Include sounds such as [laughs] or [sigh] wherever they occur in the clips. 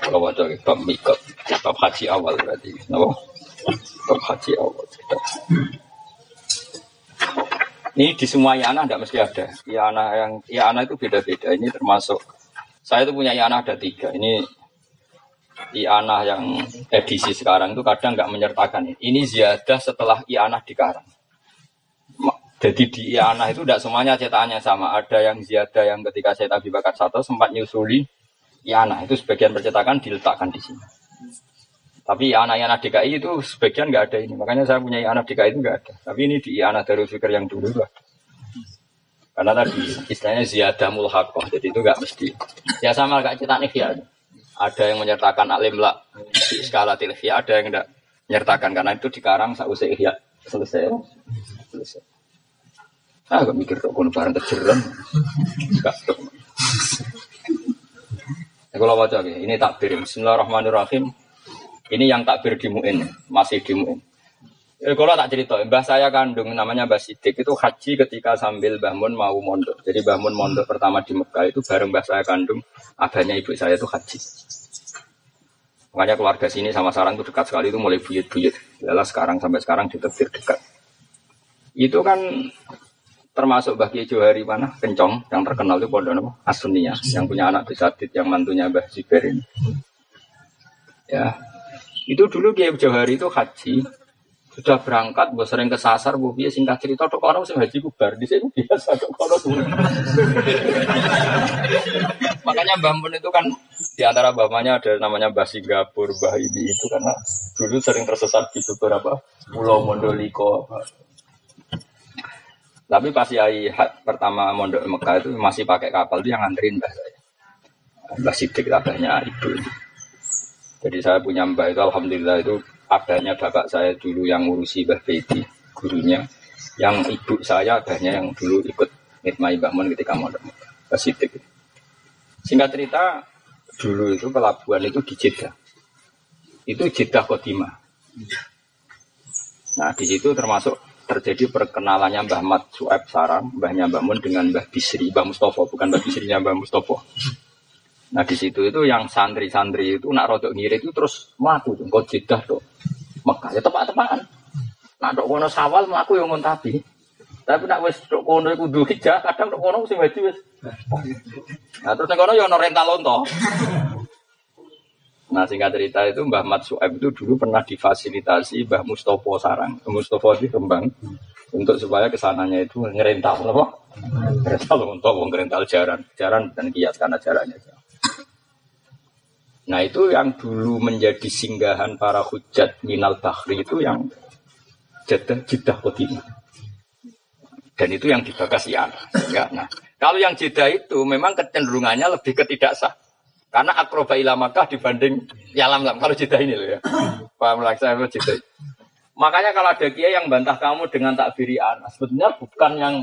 Kalau baca bab mikot, bab haji awal berarti, apa? Bab haji awal. Ini di semua yana tidak mesti ada. Yana yang yana itu beda-beda. Ini termasuk saya itu punya yana ada tiga. Ini Iana yang edisi sekarang itu kadang nggak menyertakan ini. Ini ziyadah setelah Iana dikarang. Jadi di Iana itu tidak semuanya cetakannya sama. Ada yang ziyadah yang ketika saya Abi Bakar satu sempat nyusuli Iana itu sebagian percetakan diletakkan di sini. Tapi anak anak DKI itu sebagian nggak ada ini. Makanya saya punya anak DKI itu nggak ada. Tapi ini di anak Darul Fikir yang dulu lah. Karena tadi istilahnya ziyadah mulhakoh, jadi itu nggak mesti. Ya sama kayak cetak ya. Ada yang menyertakan alim lah di skala tilfia, ada yang tidak menyertakan karena itu dikarang sausai ihya selesai. Selesai. Ah, gak mikir kok kono bareng terjerem. Ya, kalau baca ini takbir. Bismillahirrahmanirrahim. Ini yang takbir di Mu'in, masih di Mu'in. Ya, kalau tak cerita, mbah saya kandung namanya Mbah Sidik itu haji ketika sambil bangun mau mondok. Jadi bangun mondok pertama di Mekah itu bareng mbah saya kandung, adanya ibu saya itu haji. Makanya keluarga sini sama sarang itu dekat sekali itu mulai buyut-buyut. Yalah sekarang sampai sekarang ditebir dekat. Itu kan termasuk bagi Johari mana? Kencong yang terkenal itu pondok apa? Asunia yang punya anak Bisadit yang mantunya Mbah Ziber ini. Ya. Itu dulu dia Johari itu haji. Sudah berangkat gue sering kesasar gue biasa singkat cerita tuh orang sih haji kubar. Di sini biasa tuh [laughs] makanya Mbah itu kan di antara bapaknya ada namanya Mbah Singapura Mbah ini itu karena dulu sering tersesat di beberapa pulau Mondoliko tapi pas Yai pertama mondok Mekah itu masih pakai kapal itu yang nganterin mbah saya. Mbah Sidik abahnya ibu. Jadi saya punya mbah itu alhamdulillah itu abahnya bapak saya dulu yang ngurusi Mbah Bedi, gurunya. Yang ibu saya abahnya yang dulu ikut ngitmai Mbah Mun ketika mondok Mekah. Mbah Sidik. Singkat cerita, dulu itu pelabuhan itu di Jeddah. Itu Jeddah Kodima. Nah di situ termasuk terjadi perkenalannya Mbah Mat Sueb Sarang, Mbahnya Mbah Mun dengan Mbah Bisri, Mbah Mustofa, bukan Mbah Bisrinya Mbah Mustofa. Nah di situ itu yang santri-santri itu nak rodok ngiri itu terus matu tuh, kau jedah tuh. Mekah ya tepat-tepatan. Nak dok kono sawal melaku yang ngontabi. Tapi nak wes dok kono itu dua hijau, kadang dok kono wajib wes. Nah terus kono yo rental lonto. Nah singkat cerita itu Mbah Mat Sueb itu dulu pernah difasilitasi Mbah Mustopo Sarang. Mustopo di Kembang untuk supaya ke sananya itu ngerental apa? Ngerental untuk ngerental jaran, jaran dan kias karena jarannya. Nah itu yang dulu menjadi singgahan para hujat minal bahri itu yang jedah jedah kodimah. Dan itu yang dibakas ya. Nah kalau yang jeda itu memang kecenderungannya lebih ketidaksah. Karena akroba ila Makkah dibanding yalam lam. Kalau jeda ini loh ya. Paham lah saya. Makanya kalau ada kiai yang bantah kamu dengan takbiri anas, sebetulnya bukan yang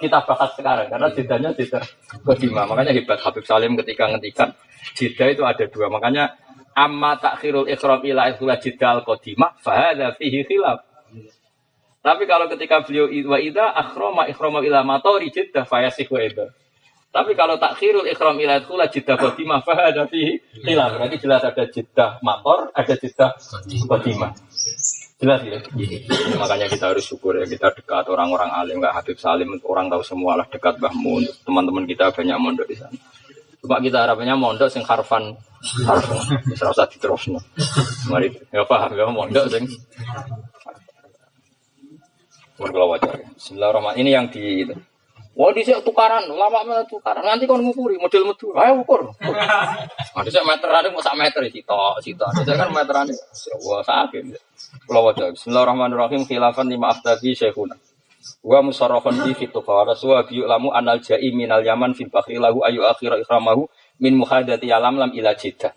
kita bahas sekarang karena jedanya jeda kedima. Makanya hebat Habib Salim ketika ngetikan jeda itu ada dua. Makanya amma takhirul ikhram ila ikhla jidal kodima fahada fihi khilaf. Tapi kalau ketika beliau wa ida akhroma ikhroma ila matori jiddah fayasihu itu. Tapi kalau takhirul ikhram ila khula jiddah khotimah fahada fihi khilaf. Berarti jelas ada jiddah motor, ada jiddah khotimah. Jelas ya? ya? Makanya kita harus syukur ya kita dekat orang-orang alim nggak Habib Salim orang tahu semua lah dekat bahmu teman-teman kita banyak mondok di sana. Cuma kita harapannya mondok sing harfan harfan bisa usah diterusno. Mari ya paham ya mondok sing. Bismillahirrahmanirrahim. Ini yang di Wah di tukaran, lama mana tukaran. Nanti kau ngukuri model metu, ayo ukur. Ada saya meteran, mau sak meter sih toh. Ada kan meteran, wah sakit. Kalau wajah, Bismillahirrahmanirrahim. Khilafan lima afdaki syekhuna. Wa musarrafan di fitu fawara suwa biyu lamu anal jai minal yaman fil bakri lahu ayu akhira ikramahu min muhadati alam lam ila jiddah.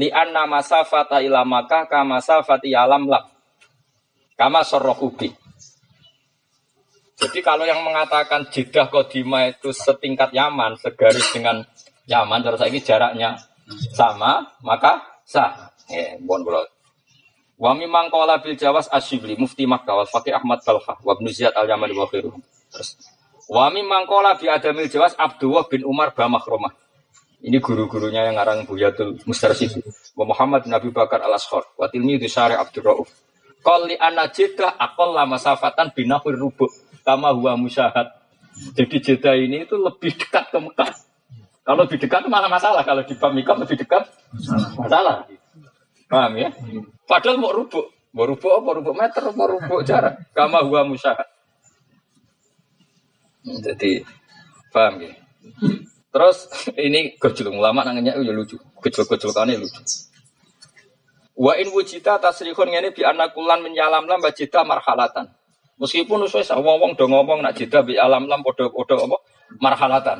Li anna masafata ila Makkah kama masafati alam lam. Kama sorrohubi. Jadi kalau yang mengatakan Jeddah Kodima itu setingkat Yaman, segaris dengan Yaman, terus ini jaraknya sama, maka sah. Ya, bon Wa mimman qala bil Jawas Asyibli Mufti Makkah wal Ahmad Balkha wa Ibnu Ziyad Al Yamani wa. Terus Wa mimman qala bi Adamil Jawas Abdullah bin Umar Bamakhromah. Ini guru-gurunya yang ngarang Buyatul Mustarsyid. Wa Muhammad bin Abi Bakar Al-Ashkhar wa tilmidhu Syari Abdul Rauf. Qal li anna Jeddah aqalla masafatan binahur rubu kama huwa musyahad. Jadi Jeddah ini itu lebih dekat ke Mekah. Kalau lebih dekat malah masalah. Kalau di Bamikam lebih dekat masalah. Paham ya? Padahal mau rubuk. Mau rubuk apa? Rubuk meter, mau rubuk jarak. Kama huwa musyahad. Jadi, paham ya? Terus ini gejolak ulama nangnya ya lucu. Gejolak-gejolakannya lucu. Wa in wujita tasrihun ngene bi anakulan menyalam lam wajita marhalatan. Meskipun usai wong-wong do ngomong nak jeda bi alam lam podo-podo apa marhalatan.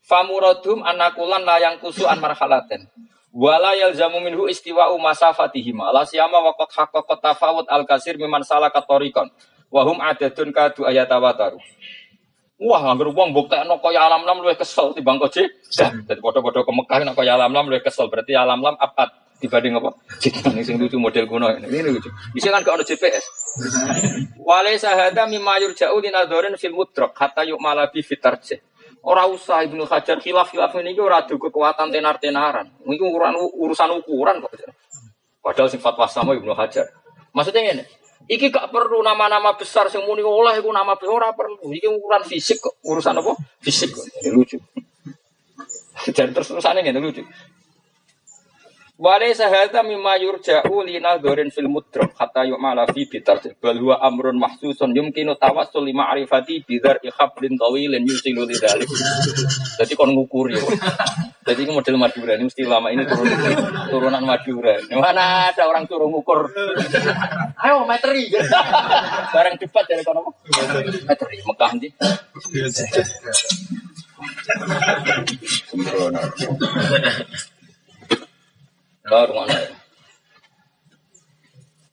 Famuradum anakulan layang kusu an marhalaten. Wala yalzamu minhu istiwa'u masafatihim. La siyama waqat haqqaqat tafawut al-kasir miman salaka tariqan. Wa hum adadun kadu ayatawataru. Wah, anggar wong mbuktekno kaya alam-lam luwih kesel timbang koje. Dadi padha-padha ke Mekah nek kaya alam-lam luwih kesel. Berarti alam-lam apa dibanding apa? Jikan sing lucu model kuno ini. Ini lucu. Bisa kan ono GPS. Wale sahada mimma yurja'u linadzorin fil mudrak hatta yu'mala bi fitarje. Ora usah Ibnu Hajar khilaf-khilaf ini ora adu kekuatan tenar-tenaran. Ini urusan urusan ukuran kok. Padahal sifat wasama Ibnu Hajar. Maksudnya ini, Iki gak perlu nama-nama besar sing muni oleh iku nama besar perlu. Iki ukuran fisik kok, urusan apa? Fisik kok. [laughs] Ini lucu. Dan terus terusannya ngene lucu. Wale sahada mimma yurja'u li nadharin fil mudrak hatta yu'mala fi bitar bal huwa amrun mahsusun yumkinu tawassul li ma'rifati bidar ikhablin tawilin yusilu li dzalik. Jadi kon ngukuri. Jadi ini model Madura ini mesti lama ini turun turunan Madura. Mana ada orang turun ngukur? Ayo meteri. Barang cepat dari kono. Meteri Mekah nanti. Sembrono. Lah rumah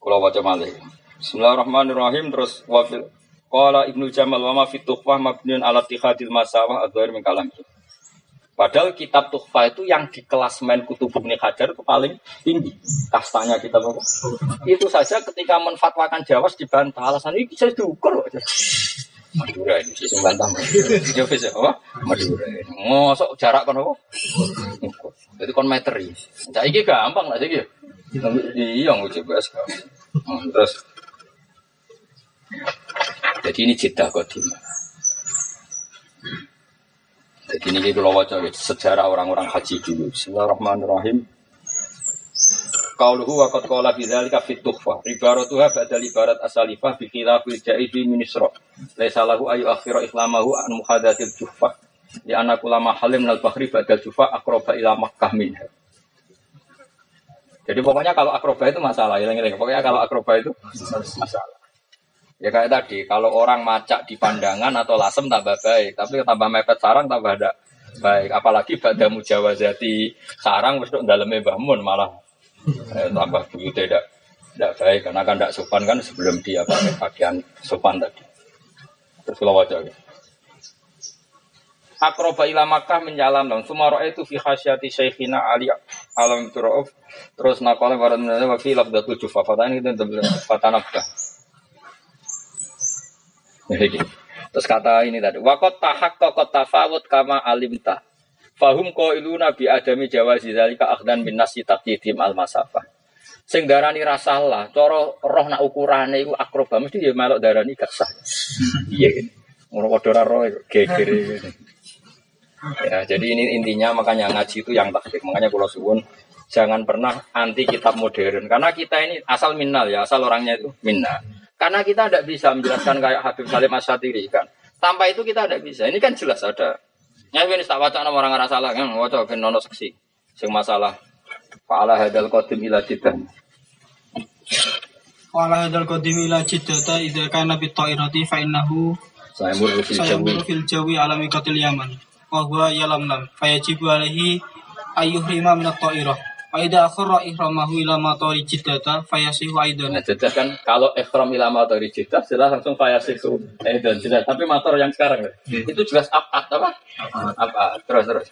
Kalau baca malih. Bismillahirrahmanirrahim terus wafil Qala Ibnu Jamal wa ma fi tuhfah mabniun ala tihadil masawah adzahir min kalam. Padahal kitab tuhfah itu yang di kelas main kutub Ibnu Hajar itu paling tinggi. Kastanya kitab apa? Itu saja ketika menfatwakan Jawas dibantah alasan ini bisa diukur. Madura ini sih bantah. Jauh bisa apa? Madura. Ngosok jarak kan apa? Jadi kon meteri. Cak iki gampang lah iki. Iya nguji bahas hmm, Terus jadi ini jeda kodim. Jadi ini kalau wajah sejarah orang-orang haji dulu. Bismillahirrahmanirrahim. Qauluhu wa qad qala fi dzalika fit tuhfa. Ibaratuha badal ibarat asalifah bi ja'idi min isra. Laisa lahu ayu akhira islamahu an muhadatil juhfah. Ya anak ulama halim nal bahri badal jufa akroba ila Makkah minha. Jadi pokoknya kalau akroba itu masalah, ya, pokoknya kalau akroba itu masalah. Ya kayak tadi, kalau orang macak di pandangan atau lasem tambah baik, tapi tambah mepet sarang tambah ada baik. Apalagi pada mujawazati sarang wis dalamnya bangun malah eh, tambah buyut tidak tidak baik karena kan tidak sopan kan sebelum dia pakai pakaian sopan tadi. Terus kalau wajah gitu akroba ila Makkah menjalan dong. Sumaro itu fi khasyati syekhina Ali alam turuf. Terus nakola barat menjadi wa fi lafdatul jufa. Itu fatanabka. [laughs] Terus kata ini tadi, wakot tahak kokot tafawut kama alimta. Fahum ko ilu nabi adami jawazi zalika akhdan bin nasi takidim al masafah. Sing darani rasalah, coro roh nak ukurane iku akroba mesti ya melok darani gak sah. [laughs] Iya. Ngono padha roh geger Ya, jadi ini intinya makanya ngaji itu yang takdir. Makanya kalau suwun jangan pernah anti kitab modern karena kita ini asal minnal ya, asal orangnya itu minna. Karena kita tidak bisa menjelaskan kayak Habib Salim Asyatiri kan. Tanpa itu kita tidak bisa. Ini kan jelas ada. Ya ini tak baca nama orang ngerasa salah kan, waca ben nono seksi. Sing masalah Fa'ala hadal qadim ila jidah. Fa'ala hadal qadim ila jidah idza kana bi ta'irati fa innahu sayamur fil jawi alami qatil yaman wa huwa yalamlam fayajibu alaihi ayyuhrima min at-ta'irah Aida akhara ihramahu ila matori jiddata fayasihu aidan. Nah, jelas kan kalau ikhram ila matori jiddah jelas langsung fayasihu aidan jelas. Tapi motor yang sekarang hmm. itu jelas apa apa? Apa? Terus terus.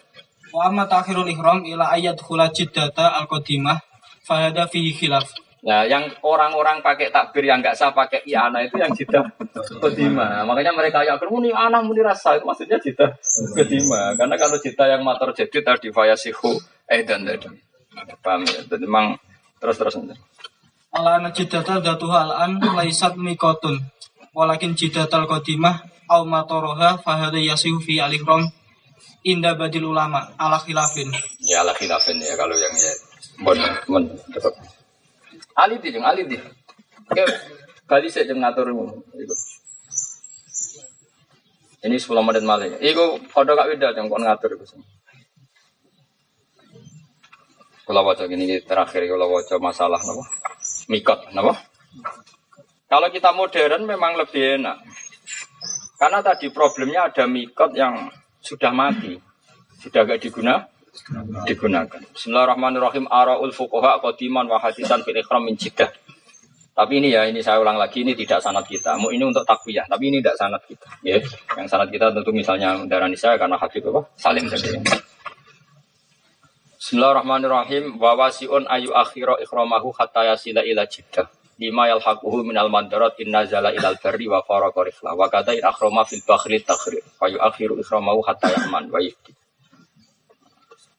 Wa amma ta'khirul ihram ila ayat khula jiddata al-qadimah fahada fihi khilaf. Nah, yang orang-orang pakai takbir yang nggak sah pakai iana itu yang jidah kedima. Makanya mereka yang muni anak muni rasa itu maksudnya jidah kedima. Karena kalau jidah yang motor jadi tadi fayasihu aidan tadi. Paham ya? Jadi memang terus terus nanti. Ala najidata datuha al-an laisat mikotun walakin jidatal qadimah au matoroha fahada yasihu fi alikrom inda badil ulama ala khilafin. Ya ala khilafin ya kalau yang ya bon bon tetap. Ali di Ali di. Oke, kali saya jeng ngatur Ini 10 menit malah. Iku kode kak Wida yang kon ngatur itu. Kalau wajah gini terakhir kalau wajah masalah nopo mikot nopo. Kalau kita modern memang lebih enak. Karena tadi problemnya ada mikot yang sudah mati, sudah gak diguna, digunakan. Bismillahirrahmanirrahim. Araul fuqaha qadiman wa hadisan fil ikhram min jidah. Tapi ini ya, ini saya ulang lagi, ini tidak sanat kita. Mau ini untuk takwiyah, tapi ini tidak sanat kita. Ya, yang sanat kita tentu misalnya darah saya karena Habib apa? Salim tadi. Bismillahirrahmanirrahim. Wa wasiun ayu akhira ikhramahu hatta yasila ila jiddah. Lima yalhaquhu minal mandarat inna zala ilal barri wa faraqa rifla. Wa kata in akhrama fil bakhri takhri. Wa yu akhiru ikhramahu hatta yahman wa yifti.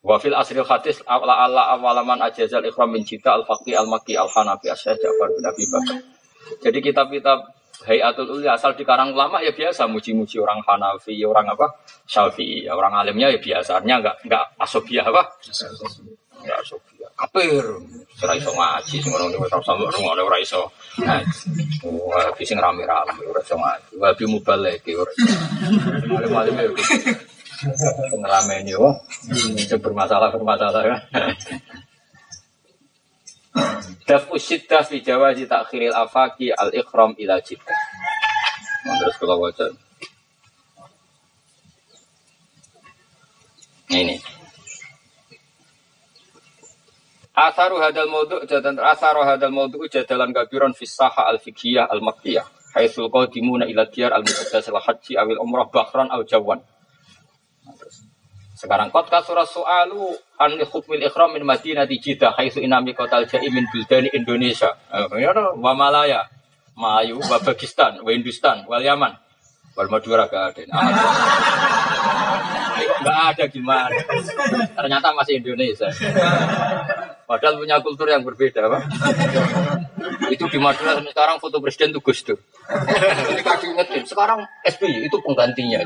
Wa fil asril hadis ala ala awalaman ajazal ikhram min jiddah al-faqi al-maki al-hanafi asyad Ja'far bin Abi Bakar. Jadi kitab-kitab Hayatul Uli asal di karang lama ya biasa muji-muji orang Hanafi, orang apa? Syafi'i, ya, orang alimnya ya biasanya enggak enggak asobiah apa? Enggak asobiah. Kapir, ora iso ngaji sing ngono wis sama ngono ora iso. Wah, sing rame-rame ora iso ngaji. Wabi mubalek ora. Alim-alim ya. Pengelameni yo. Bermasalah bermasalah kan. Daf usyiddah fi jawazi takhiril afaki al ikhram ila jiddah. Terus kalau wajar. Ini. Asaru hadal maudu jadan asaru hadal maudu jadalan kabiron fi saha al fiqhiyah al makkiyah. Haitsul qadimuna ila diyar al muqaddas al haji awil umrah bahran al jawan. Sekarang kot kasura soalu an hukmil ikhram min Madinati Jeddah haitsu inami kotal jai min buldani Indonesia. Ya wa Malaya, Melayu, wa Pakistan, wa Hindustan, wal Yaman. Wal Madura gak ada. Enggak ada gimana. Ternyata masih Indonesia. Padahal punya kultur yang berbeda, Pak. itu di Madura sekarang foto presiden itu Gus Dur. Ketika sekarang SBY itu penggantinya.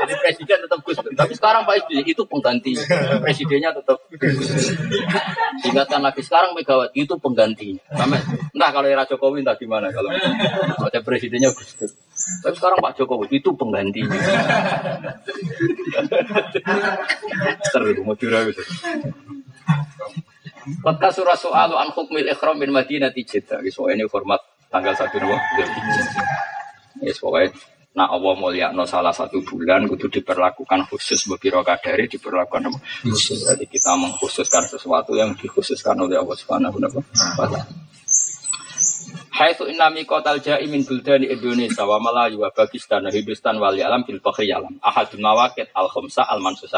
Jadi presiden tetap Gus Dur, tapi sekarang Pak SBY itu penggantinya. Presidennya tetap Gus Ingatkan lagi sekarang Megawati itu penggantinya. Entah kalau era Jokowi entah gimana kalau ada presidennya Gus Dur. Tapi sekarang Pak Jokowi itu penggantinya. Seru Madura gitu. Kota surah soal an hukmil ikhram bin Madinah Jeddah. So ini format tanggal satu dua. Ya pokoknya Nah Allah mulia no salah satu bulan itu diperlakukan khusus beberapa kadari diperlakukan khusus. Jadi kita mengkhususkan sesuatu yang dikhususkan oleh Allah Subhanahu wa taala. Haitsu inna miqatal ja'i min buldani Indonesia wa Malayu wa Pakistan Hindustan wal alam fakhri alam. Ahadul mawaqit al khamsa al mansus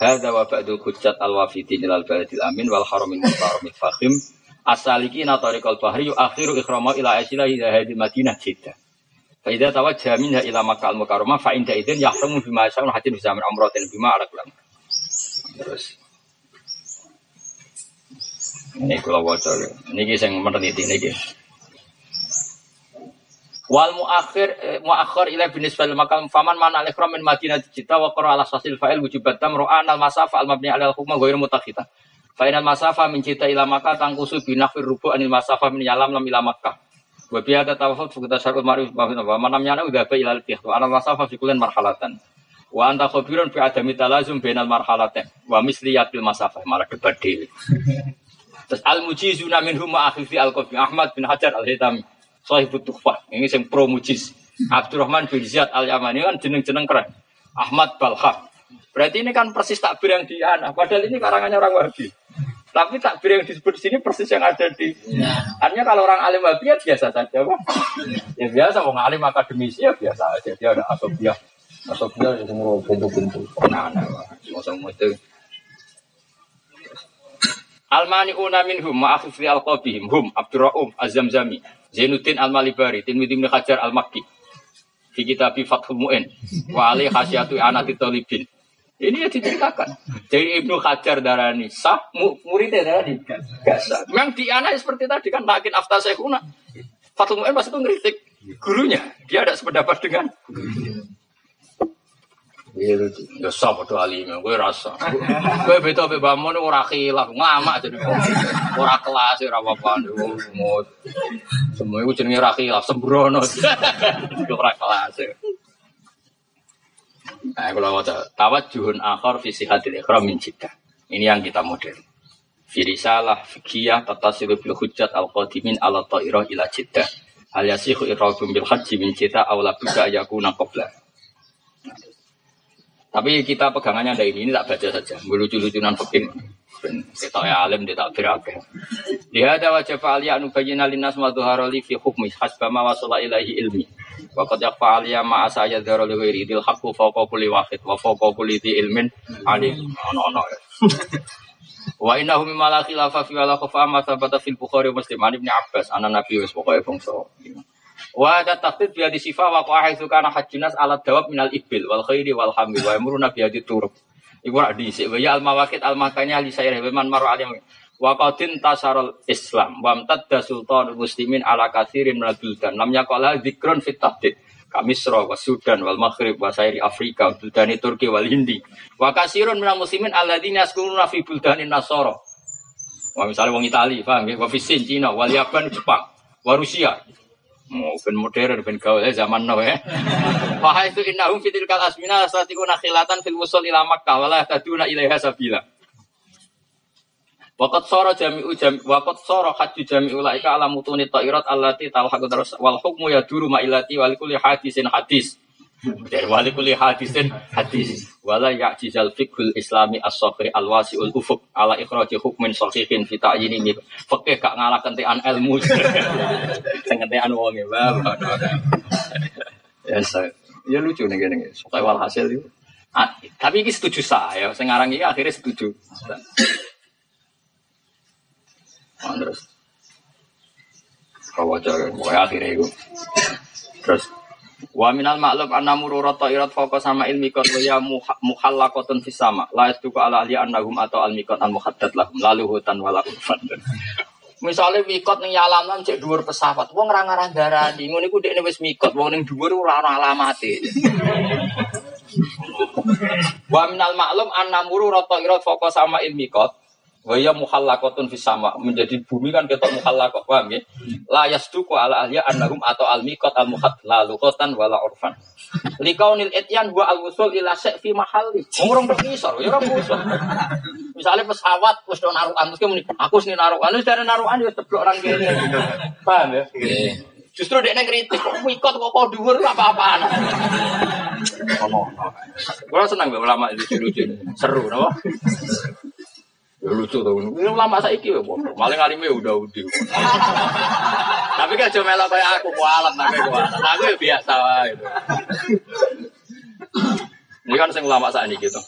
Hada wa ba'du hujjat al-wafidin ilal baladil amin wal haramin mutarramil fahim. Asaliki na tariqal bahri akhiru ikhrama ila asila ila hadil madinah jiddah. Fa idza tawajjaha minha ila Makkah al-Mukarramah fa inda idzin yahramu bima yasa'un hatin bisa min umratin bima ala kulam. Terus ini kalau waca ini sing meneliti niki. Wal muakhir eh, muakhir ila binisbal makam faman mana al ikram min madinah cita wa qara ala sasil fa'il wujubat tamru'an al masafa al mabni ala al hukma ghairu mutakhita. Fa inal masafa min cita ila makkah tangkusu binafir rubu anil masafa min yalam lam ila makkah. Wa bi hada tawafut fuqata syarul ma'ruf wa man lam yana udaba ila al wa anal masafa fi kullin marhalatan. Wa anta khabirun fi adami talazum bainal marhalatain wa misliyatil masafa malah kebadil. Terus al mujizuna minhum ma'akhifi al Ahmad bin Hajar al Hitami. Sahibut Tuhfah. Ini yang pro mujiz. Abdurrahman bin Ziyad al Yamani kan jeneng-jeneng keren. Ahmad Balha. Berarti ini kan persis takbir yang di anak. Padahal ini karangannya orang Wahabi. Tapi takbir yang disebut di sini persis yang ada di. Artinya kalau orang alim Wahabi ya biasa saja, Pak. Ya biasa, mau alim akademisi ya biasa aja. Dia ada asobiah. Asobiah itu semua bentuk-bentuk. Nah, nah, semua itu. Almani una minhum ma'akhif li alqabihim hum Abdurra'um Az-Zamzami Zainuddin Al-Malibari Tirmidzi bin Hajar Al-Makki Di kitab Fathul Mu'in Wa alih khasyatu anati talibin ini ya diceritakan. Jadi Ibnu Hajar darani sah, muridnya darani gak sah. Memang di anak seperti tadi kan makin afta sekuna. Fatul Mu'in pas itu ngeritik gurunya. Dia ada sependapat dengan. Ya sah pada alim, gue rasa. Gue beda be bangun ora khilaf, ngamak jadi ora kelas ora apa-apa. Semua itu jenenge ora khilaf, sembrono. Ora kelas. Nah, kalau wajah tawat juhun akhor visi hadir ikhram min jiddah. Ini yang kita model. Firisalah fikiyah tatasilu bil hujjat al qadimin ala ta'irah ila jiddah. Hal yasihu irrabum bil haji min jiddah awla buka yakuna qabla. Tapi kita pegangannya ada ini, ini tak baca saja. Lucu-lucunan pekin. Kita ya alim, dia tak berakeh. Ada wajah fa'aliyah anubayyina linnas wa dhuharoli fi hukmi hasbama wa ilaihi ilmi. Waqad yakfa aliyah ma asaya dzara li ghairi idil haqqu fawqa kulli wahid wa fawqa kulli dhi ilmin alim. Ono ono ya. [laughs] Wa innahu mimma la khilafa fi wala khafa ma thabata fil Bukhari Muslim an Ibnu Abbas ana Nabi wis pokoke bangsa. Wa ada tahdid bi hadis sifa wa qa'a kana hajjunas ala dawab minal ibil wal khairi wal hamil wa yamruna bi hadis turuk. Iku rak dhisik wa ya al mawaqit al makanya li sayr man maru alim Wa qadin tasarul Islam wa amtadda sultanul muslimin ala kathirin minal buldan. Lam yaqala dzikrun fit tahdid. Kamisra wa Sudan wal Maghrib wa Sairi Afrika wa buldani Turki wal Hindi. Wa kasirun minal muslimin alladzina yaskununa fi buldani Nasara. Wah misalnya wong Itali, paham ya? Wa Cina, wal Yaban, Jepang, wa Rusia. Mau ben modern, ben gaul eh, zaman now ya. Wahai itu innahum fitil kal asmina satikuna khilatan fil wusul ila Makkah wala taduna ilaiha sabila. Wakat soro jami'u jami wakat soro haji jami'u laika ala mutuni ta'irat allati talhaqu terus wal hukmu ya duru ma'ilati wal kulli hadisin hadis. Dari wali kulli hadisin hadis. Wala ya'jizal fiqhul islami as-safri al-wasi'ul ufuq ala ikhraji hukmin sahihin fi ta'yini mi. Fikih gak ngalah kentean ilmu. [laughs] Sing kentean wong e. Ya, ya lucu nih gini. Supaya walhasil itu. Ah, tapi ini setuju saya. Sekarang ini akhirnya setuju. Terus kau aja pokoknya akhirnya itu terus Wa minal maklum anna mururata irat fauqa sama ilmi kot wa ya muhallaqatun fis sama la yastuku ala ahli annahum atau al mikot al muhaddad lahum lalu hutan wala urfan. Misalnya mikot ning yalaman cek dhuwur pesawat, wong ora ngarah darani, ngono iku dekne wis mikot, wong ning dhuwur ora ana alamate. Wa minal maklum anna mururata irat fauqa sama ilmi kot Waya muhallakotun fis sama menjadi bumi kan ketok muhallakot paham ya? La yasduku ala ahliya annahum atau al miqat al muhad la luqatan wala urfan. Likaunil etyan wa al wusul ila fi mahalli. Ngurung berkisar ya ora musuh. Misalnya pesawat wis do narukan terus muni aku sini narukan wis dari narukan wis teblok orang kene. Paham ya? Justru dia kritik, kok mikot kok kok dhuwur apa-apaan. Gua senang ulama itu lucu, seru, napa? Ya lucu tuh. Ini lama saya ya, Maling alime udah udah. Tapi kan cuma melok kayak aku kualat tapi kualat. Aku ya biasa lah. Ini kan saya ulama saat ini gitu.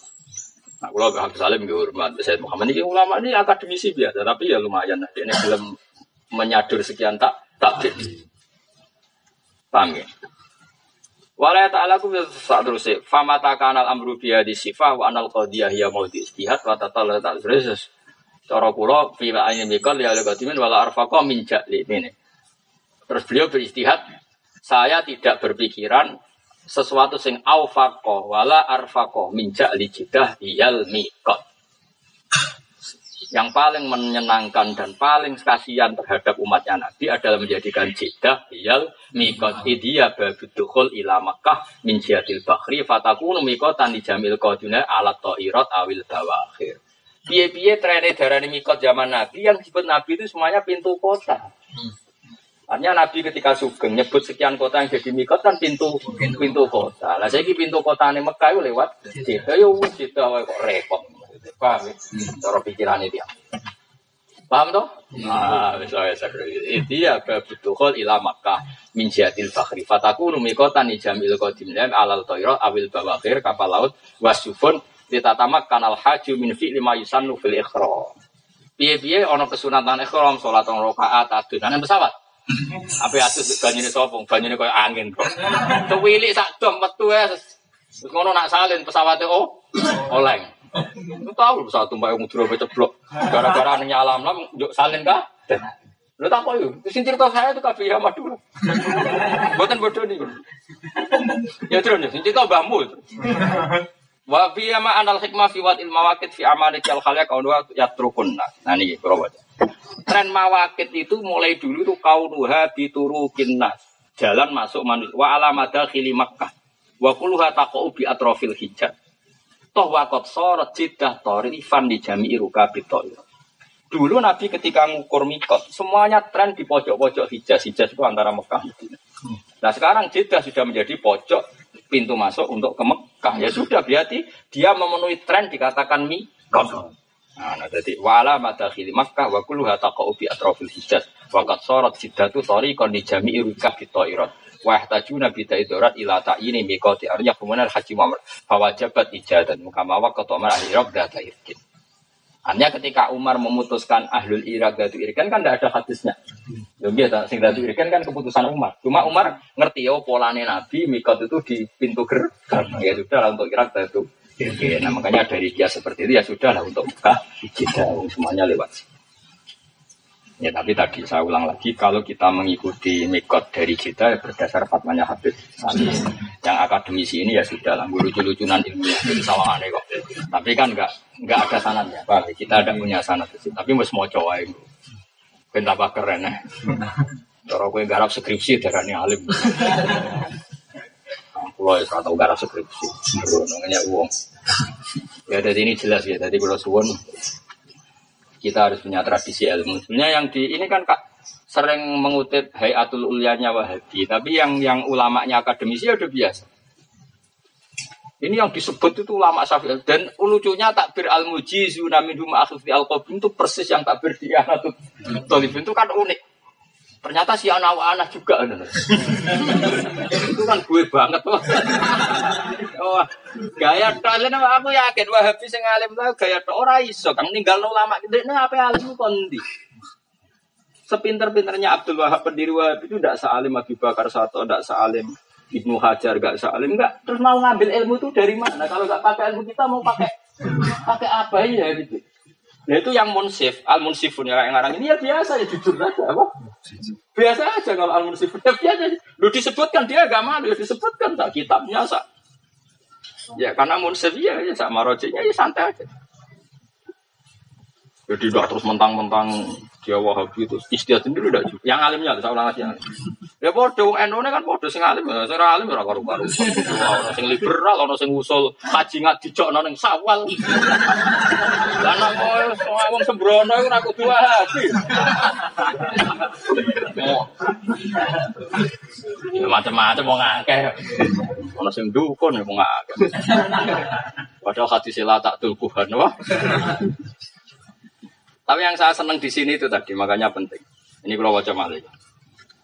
Nah, kalau Habib Salim gue hormat, saya Muhammad ini ulama ini akademisi biasa, tapi ya lumayan. Nah, ini belum menyadur sekian tak tak Paham ya? Walaya ta'ala ku saat terus fama kanal amru biya di sifah wa anal qadiyah ya mau di istihad wa tatala ta'ala. Terus cara kula fi ayin mikal ya ala qadimin wala arfaqa min ja'li. Ini. Terus beliau beristihad saya tidak berpikiran sesuatu sing aufaqo wala arfaqo min ja'li jidah iyal mikal yang paling menyenangkan dan paling kasihan terhadap umatnya Nabi adalah menjadikan jidah biyal mikot idia babudukhul ila Makkah min jihadil bakhri fatakunu mikotan di jamil koduna alat to'irot awil bawakhir. Biye-biye trene darani mikot zaman Nabi yang disebut Nabi itu semuanya pintu kota. Artinya Nabi ketika sugeng nyebut sekian kota yang jadi mikot kan pintu pintu kota. Lah saya pintu kota ini Mekah itu lewat Jeddah ya wis Jeddah kok repot. Paham ya? Cara pikirannya dia. Paham toh? Nah, misalnya itu ya kebutuhan ila Makkah min jihadil fakhri. Fataku numikotan jamil qadim lam alal toiro awil bawakir kapal laut wasufun ditatamak kanal haji min fi lima yusannu fil ikhram. Piye-piye ana kesunatan ikhram salat rong rakaat adunan pesawat. [laughs] Apa atus banyune sapa? Banyune koyo angin kok. Kewilik sak dom metu wis. Ngono nak salin pesawate oh oleng. Lu tahu pesawat tumpah yang mudura ceblok. Gara-gara nyala lam yuk salin kah? Lu tak kok yuk. Sing cerita saya itu kabeh ya Madura. Mboten bodoh niku. Ya terus sing cerita mbahmu. Wa fi ma anal hikmah fi wat ilmawakit fi amalikal khalaq wa yatrukunna. Nah niki kula baca. Tren mawakit itu mulai dulu tuh kaunuha bituru kinas. Jalan masuk manusia. Wa alamada khili Makkah. Wa kulluha taqau bi atrofil hijab. Toh wakot sorot jidah torifan di iruka bitoir. Dulu Nabi ketika ngukur mikot, semuanya tren di pojok-pojok hijaz. Hijaz itu antara Mekah Nah sekarang Jeddah sudah menjadi pojok pintu masuk untuk ke Mekah. Ya sudah berarti dia memenuhi tren dikatakan mikot. Nah, nah jadi wala madakhili Makkah wa kulluha taqa'u bi atrafil Hijaz. Qad sarat siddatu tariqan li jami'i rukab. Wa yahtajuna bi taidorat ila ta'yini miqati arya kemudian haji Muhammad. Fawajabat ijadan mukama wa qatama ahli Irak data irkin. Hanya ketika Umar memutuskan ahlul Irak datu irkan kan tidak ada hadisnya. Ya biasa, sing datu irkan kan keputusan Umar. Cuma Umar ngerti ya polane Nabi mikot itu di pintu gerbang. Ya sudah untuk Irak datu Ya, nah makanya dari dia seperti itu ya sudah lah untuk buka kita semuanya lewat. Ya tapi tadi saya ulang lagi kalau kita mengikuti mikot dari kita ya berdasar fatwanya Habib Salis yang akademisi ini ya sudah lah lucu-lucunan ilmiah itu salah aneh kok. Tapi kan nggak nggak ada sanatnya, Pak. Kita ada punya sanat itu. Tapi mau semua cowok itu. Pentapa keren ya. Cara gue garap skripsi darah alim. Kalau ya tahu garap skripsi, namanya uang. Ya jadi ini jelas ya. Jadi kalau suwon kita harus punya tradisi ilmu. Sebenarnya yang di ini kan kak sering mengutip Hayatul Ulyanya Wahabi, tapi yang yang ulamanya akademisi ya udah biasa. Ini yang disebut itu ulama Syafi'i dan lucunya takbir al mujizuna minhum akhfi al itu persis yang takbir di Anatul itu kan unik. Ternyata si anak-anak juga. itu kan gue banget. oh, gaya kalian aku yakin Wahabi sing alim lah gaya ora iso kang ninggal ulama gede nah apa alim kondi. Sepinter-pinternya Abdul Wahab pendiri Wahab itu tidak sealim Abu Bakar Sato, tidak sealim Ibnu Hajar, gak sealim, enggak. Terus mau ngambil ilmu itu dari mana? Kalau nggak pakai ilmu kita mau pakai pakai apa ya gitu? Nah itu yang munsif, al munsifun yang ngarang ini ya biasa ya jujur aja apa? Biasa aja kalau al munsifun ya biasa. Lu disebutkan dia agak malu, ya disebutkan tak kitabnya sak. Ya karena munsif ya, ya sama rojinya ya santai aja. Jadi udah terus mentang-mentang dia wahabi itu istiadat sendiri udah Yang alimnya, saya ulang lagi. Ya bodoh, NU kan bodoh sing alim, ya. saya alim ora karu-karu. Ono sing liberal, ono sing usul kaji nggak dijokno ning sawal. Lah nek kowe wong sembrono iku ora kudu hati. Ya macam-macam wong akeh. Ono sing dukun ya wong akeh. Padahal hati sila tak tulkuhan, wah. Tapi yang saya senang di sini itu tadi, makanya penting. Ini kalau wajah malik.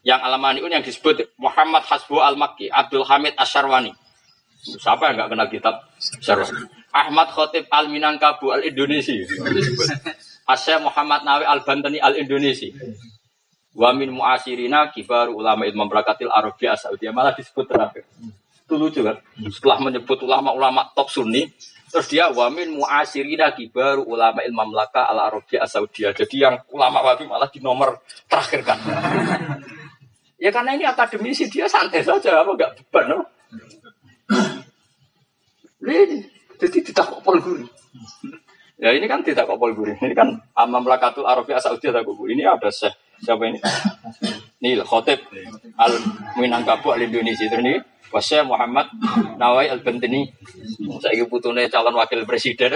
Yang Alamani yang disebut Muhammad Hasbu Al-Makki, Abdul Hamid Asyarwani. Siapa yang nggak kenal kitab Asyarwani? Ahmad Khotib Al-Minangkabu Al-Indonesia. Asya Muhammad Nawi Al-Bantani Al-Indonesia. Wa min muasirina kibar ulama ilmu berakatil Arabia Saudi malah disebut terakhir. Itu lucu kan? Setelah menyebut ulama-ulama top sunni, terus dia wamin muasirina kibar ulama ilmu melaka al Arabia Saudi. Jadi yang ulama wabi malah di nomor terakhir kan. Ya karena ini akademisi dia santai saja, apa enggak beban, no? Ini jadi tidak kopol guri. Ya ini kan tidak kopol guri. Ini kan Amam Lakatul Arabia Saudi ada guru. Ini ada syekh siapa ini? Nil Khotib Al Minangkabau Al Indonesia ini Wasya Muhammad Nawai Al Bentini saya putune calon wakil presiden.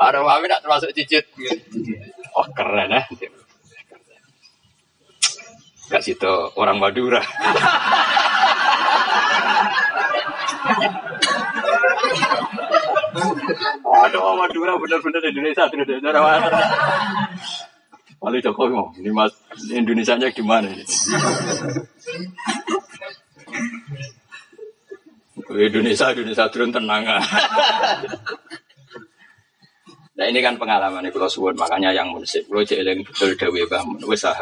Ada wawi nak termasuk cicit. Oh keren ya. Situ orang Madura. Aduh, Madura benar-benar Indonesia, Indonesia. Wali Jokowi mau, ini mas Indonesia-nya gimana ini? Indonesia, Indonesia turun tenang. nah ini kan pengalaman kalau suwun makanya yang munsip kalau jeeling betul dewi bangun wes sah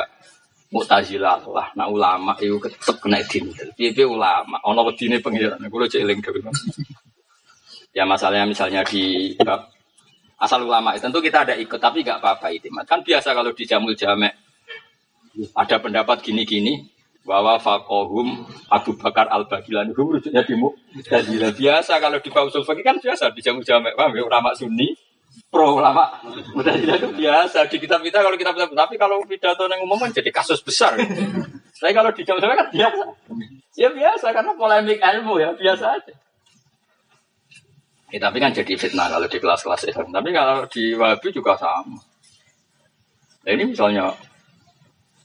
mutazilah lah. Nah ulama itu tetap kena din. Piye ulama? Ono wedine pengiran kalau jeeling dewi ya masalahnya misalnya di asal ulama tentu kita ada ikut tapi gak apa-apa itu kan biasa kalau di jamul jamek ada pendapat gini-gini bahwa fakohum Abu Bakar al Bagilani itu rujuknya di Mu'tazilah. Biasa kalau di Pausul Fakih kan biasa di jamu jamek paham ya? Ulama Sunni pro Mu'tazilah itu biasa di kitab kita kalau kitab kita tapi kalau pidato yang umum kan jadi kasus besar. Tapi kalau di jamek kan biasa. Ya biasa karena polemik ilmu ya biasa aja. Ya, tapi kan jadi fitnah kalau di kelas-kelas Islam tapi kalau di Wahabi juga sama. Nah ini misalnya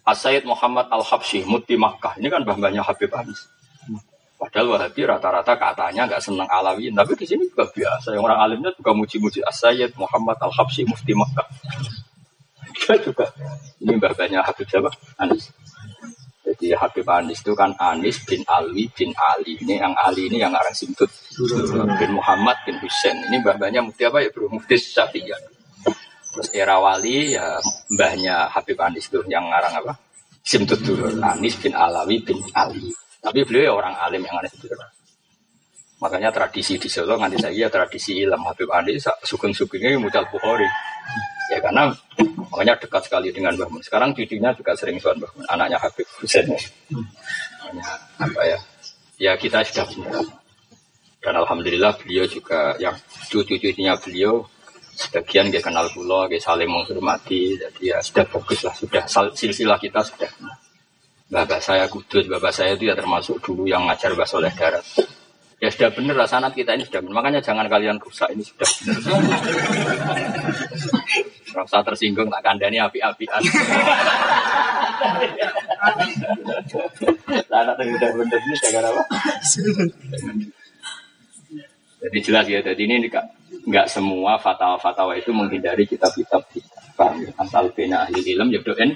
Asyid Muhammad Al-Habsyi, Muti Makkah. Ini kan bambanya Habib Anis. Padahal Wahabi rata-rata katanya nggak senang alawi, tapi di sini juga biasa. Yang orang alimnya juga muji-muji Asyid Muhammad Al-Habsyi, Mufti Makkah. Dia juga ini bambanya Habib siapa? Anis. Jadi Habib Anis itu kan Anis bin Alwi bin Ali. Ini yang Ali ini yang orang Simtut. Bin Muhammad bin Hussein. Ini bambanya Mufti apa ya bro? Mufti Syafi'iyah. Terus era wali ya mbahnya Habib Anis tuh yang ngarang apa? Simtut dulu Anis bin Alawi bin Ali. Tapi beliau ya orang alim yang Anis itu. Makanya tradisi di Solo nanti saya tradisi ilmu Habib Anis sugeng-sugengnya mucal Bukhari. Ya karena makanya dekat sekali dengan Mbah. Sekarang cucunya juga sering suan Mbah anaknya Habib Husain. Makanya apa ya? Ya kita sudah punya. Dan alhamdulillah beliau juga yang cucu-cucunya beliau sebagian dia kenal pulau, dia saling menghormati, jadi ya sudah fokus lah, sudah silsilah kita sudah. Bapak saya kudus, bapak saya itu ya termasuk dulu yang ngajar bahasa oleh darat. Ya sudah benar lah sanat kita ini sudah benar. Makanya jangan kalian rusak ini sudah benar. [laughs] Rasa tersinggung tak kandani api-apian. Sanat yang sudah benar ini gara apa? Jadi jelas ya, jadi ini nggak semua fatwa-fatwa itu menghindari kitab-kitab kita. Paham ya? Asal bina ahli ilm ya doen